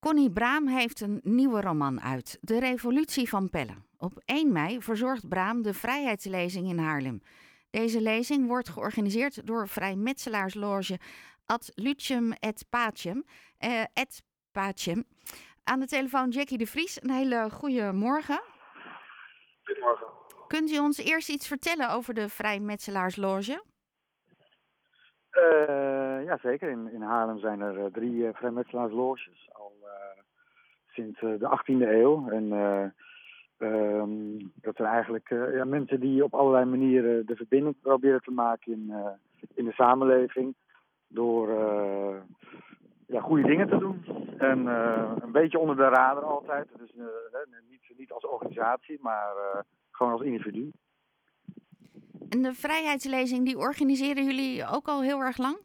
Connie Braam heeft een nieuwe roman uit, De Revolutie van Pelle. Op 1 mei verzorgt Braam de Vrijheidslezing in Haarlem. Deze lezing wordt georganiseerd door vrijmetselaarsloge Ad Lucem et Pacem. eh, et Pacem. Aan de telefoon Jackie de Vries. Een hele goede morgen. Goedemorgen. Kunt u ons eerst iets vertellen over de vrijmetselaarsloge? Eh ja, zeker. In, in Haarlem zijn er eh, drie uh, vrijmetselaarsloges al eh, sinds eh, de 18e eeuw. En eh, ehm, dat zijn eigenlijk eh, ja, mensen die op allerlei manieren de verbinding proberen te maken in, eh, in de samenleving. Door eh, ja, goede dingen te doen. En eh, een beetje onder de radar altijd. Dus eh, niet, niet als organisatie, maar eh, gewoon als individu. En de Vrijheidslezing, die organiseren jullie ook al heel erg lang?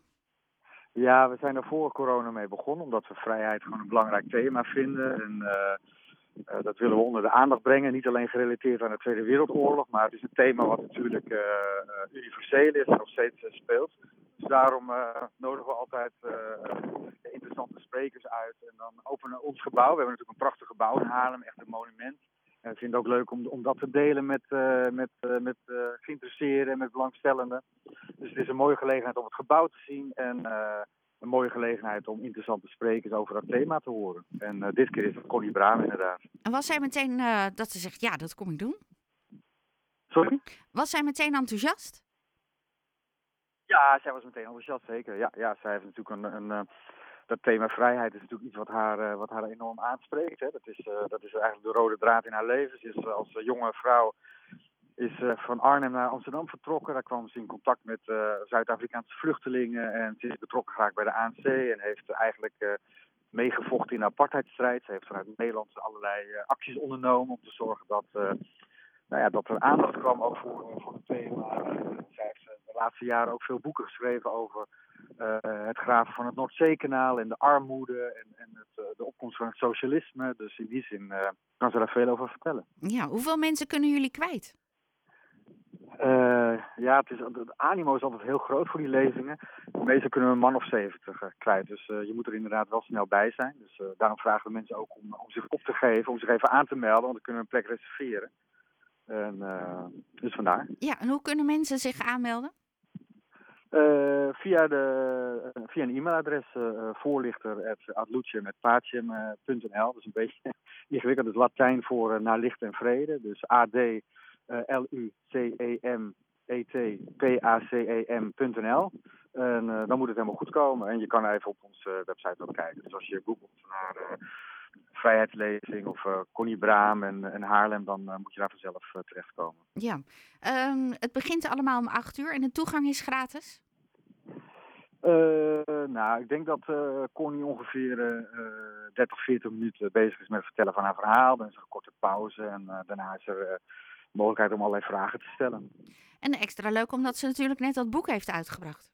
Ja, we zijn er voor corona mee begonnen, omdat we vrijheid gewoon een belangrijk thema vinden. En uh, uh, dat willen we onder de aandacht brengen. Niet alleen gerelateerd aan de Tweede Wereldoorlog, maar het is een thema wat natuurlijk uh, universeel is en nog steeds speelt. Dus daarom nodigen we altijd interessante sprekers uit. En dan openen we ons gebouw. We hebben natuurlijk een prachtig gebouw in Haarlem, echt een monument. En we vinden het ook leuk om, om dat te delen met, uh, met, uh, met uh, geïnteresseerden en met belangstellenden. Dus het is een mooie gelegenheid om het gebouw te zien en een mooie gelegenheid om interessante sprekers over dat thema te horen. En dit keer is het Connie Braam inderdaad. En was zij meteen dat ze zegt, ja, dat kom ik doen? Sorry? Was zij meteen enthousiast? Ja, zij was meteen enthousiast, zeker. Ja, ja zij heeft natuurlijk een... een dat thema vrijheid is natuurlijk iets wat haar, uh, wat haar enorm aanspreekt. Hè. Dat, is, uh, dat is eigenlijk de rode draad in haar leven. Ze is uh, als jonge vrouw is, van Arnhem naar Amsterdam vertrokken. Daar kwam ze in contact met Zuid-Afrikaanse vluchtelingen. En ze is betrokken geraakt bij de ANC en heeft eigenlijk meegevochten in de apartheidstrijd. Ze heeft vanuit Nederland allerlei acties ondernomen om te zorgen dat, nou ja, dat er aandacht kwam ook voor, voor het thema. zij heeft de laatste jaren ook veel boeken geschreven over uh, het graven van het Noordzeekanaal en de armoede en, en het, de opkomst van het socialisme. Dus in die zin uh, kan ze daar veel over vertellen. Ja, hoeveel mensen kunnen jullie kwijt? ja, het, is, het animo is altijd heel groot voor die lezingen. De meeste kunnen we een man of zeventig kwijt. Dus je moet er inderdaad wel snel bij zijn. Dus daarom vragen we mensen ook om, om zich op te geven, om zich even aan te melden, want dan kunnen we een plek reserveren. En, dus vandaar. Ja, en hoe kunnen mensen zich aanmelden? Uh, via, de, uh, via een e-mailadres uh, voorlichter.adlucje.nl. Dat is een beetje ingewikkeld. Het Latijn voor naar licht en vrede. Dus A D L U C E M E T P A C E M.nl. En dan moet het helemaal goed komen. En je kan even op onze website ook kijken. Dus als je googelt naar Vrijheidslezing of Connie Braam en, en Haarlem, dan moet je daar vanzelf terechtkomen. Ja, um, het begint allemaal om acht uur en de toegang is gratis? Nou, ik denk dat Connie ongeveer uh, 30, 40 minuten bezig is met het vertellen van haar verhaal. Dan is er een korte pauze en daarna is er mogelijkheid om allerlei vragen te stellen. En extra leuk omdat ze natuurlijk net dat boek heeft uitgebracht.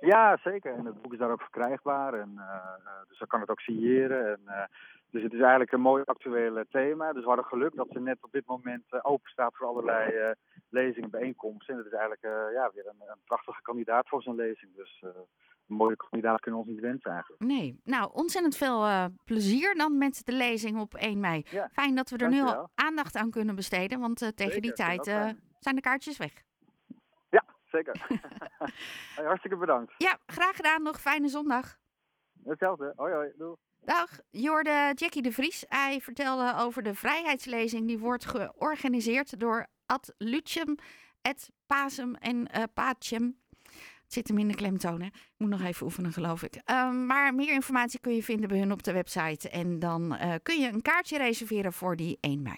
Ja, zeker. En het boek is daar ook verkrijgbaar. En, dus dan kan het ook signeren. En, dus het is eigenlijk een mooi actueel thema. Dus we hadden geluk dat ze net op dit moment open staat voor allerlei uh, lezingen, bijeenkomsten. En het is eigenlijk uh, ja, weer een, een, prachtige kandidaat voor zo'n lezing. Dus uh, een mooie kandidaat kunnen we ons niet wensen eigenlijk. Nee, nou ontzettend veel plezier dan met de lezing op 1 mei. Ja, Fijn dat we er nu al aandacht aan kunnen besteden, want tegen zeker, die tijd zijn de kaartjes weg. Ja, zeker. hey, hartstikke bedankt. Ja, graag gedaan. Nog fijne zondag. Hetzelfde. Hoi hoi. Doei. Dag, je hoorde Jackie de Vries. Hij vertelde over de vrijheidslezing die wordt georganiseerd door Ad Lucem, et Pasem en uh, Pacem. Het zit hem in de klemtoon, hè? Ik moet nog even oefenen, geloof ik. Um, maar meer informatie kun je vinden bij hun op de website. En dan uh, kun je een kaartje reserveren voor die 1 mei.